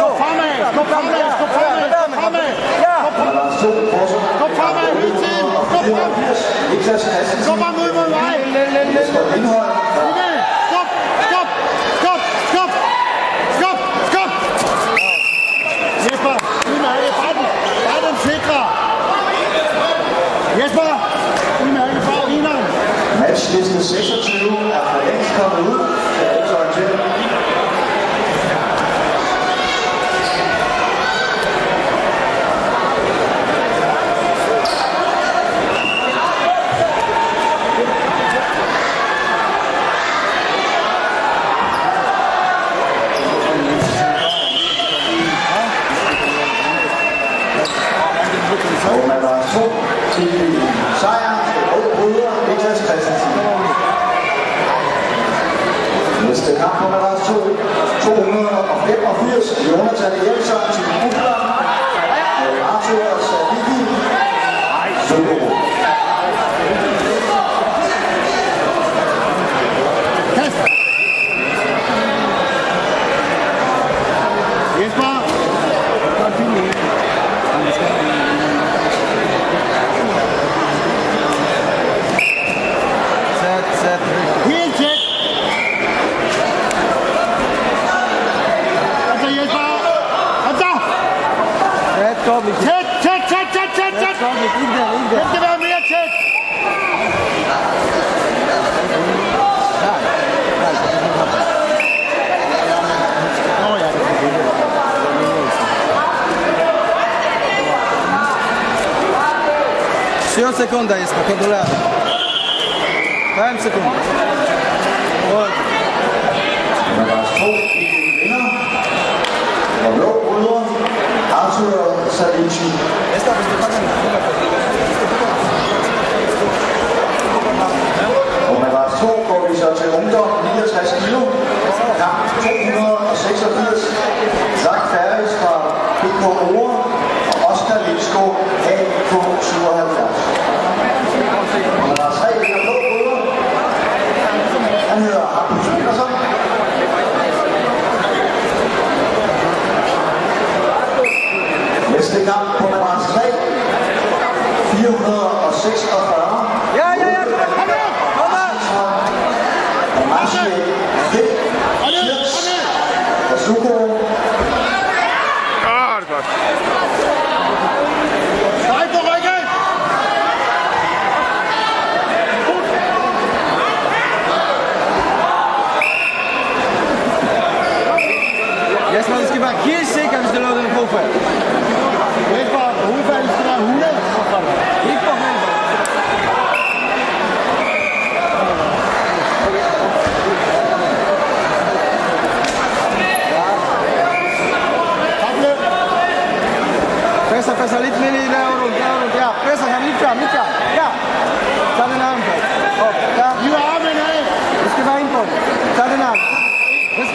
Gå fremad! Gå fremad! Gå fremad! Gå fremad! Ja! Gå fremad hele tiden! Gå frem! Gå bare ud mod mig! Kom med! Stop! Stop! Stop! Stop! Stop! Stop! Jesper, lige med alle bare den, bare den sikre! Jesper, lige med alle bare eneren! Matchlisten 26 er for længst kommet ud Let's give him a check. Trzy sekunda jest po kontrolerze. Dałem sekundę. 446. Ja, ja, ja, kom her, kom her, kom her. Damashi, Finn, Schlips, Bazooka. Ah, det er godt. Nej! Jeg skal bare give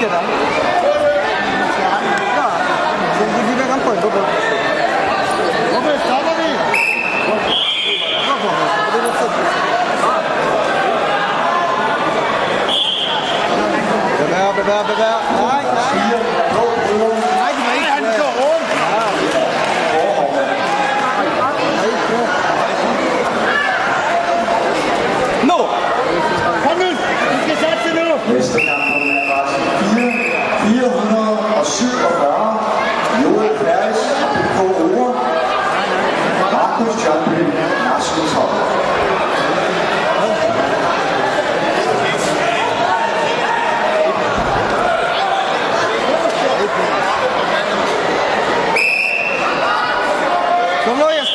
Amsterdam. Ja, sind die wieder ganz voll. Super. Robert, schau mal wie. Bewerb, bewerb, bewerb. 他就是穿军装的那。怎么了？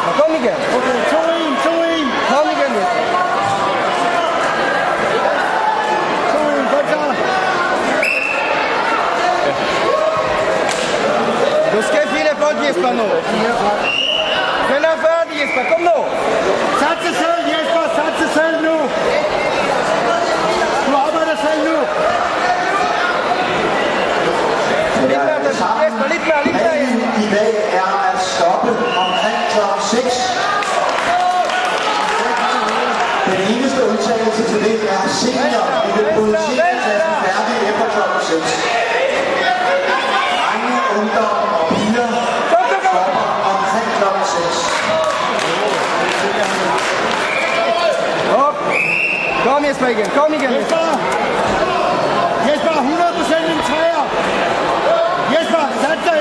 ですか神県教員教員神県です教員ガチャ Dos que fine podi espano. Wenn er fertig ist, komm noch. Satz es halt, jetzt was, satz es halt nur. Du arbeitest halt nur. Nicht mehr, nicht mehr, nicht mehr. Den eneste udtalelse til det er senior. Vi vil producere klassen færdig efter kl. 6. Drenge, ungdom og piger stopper omkring kl. 6. Op! Kom, Jesper igen, kom igen, Jesper! Jesper! Jesper, 100% en træer! Jesper, sat dig!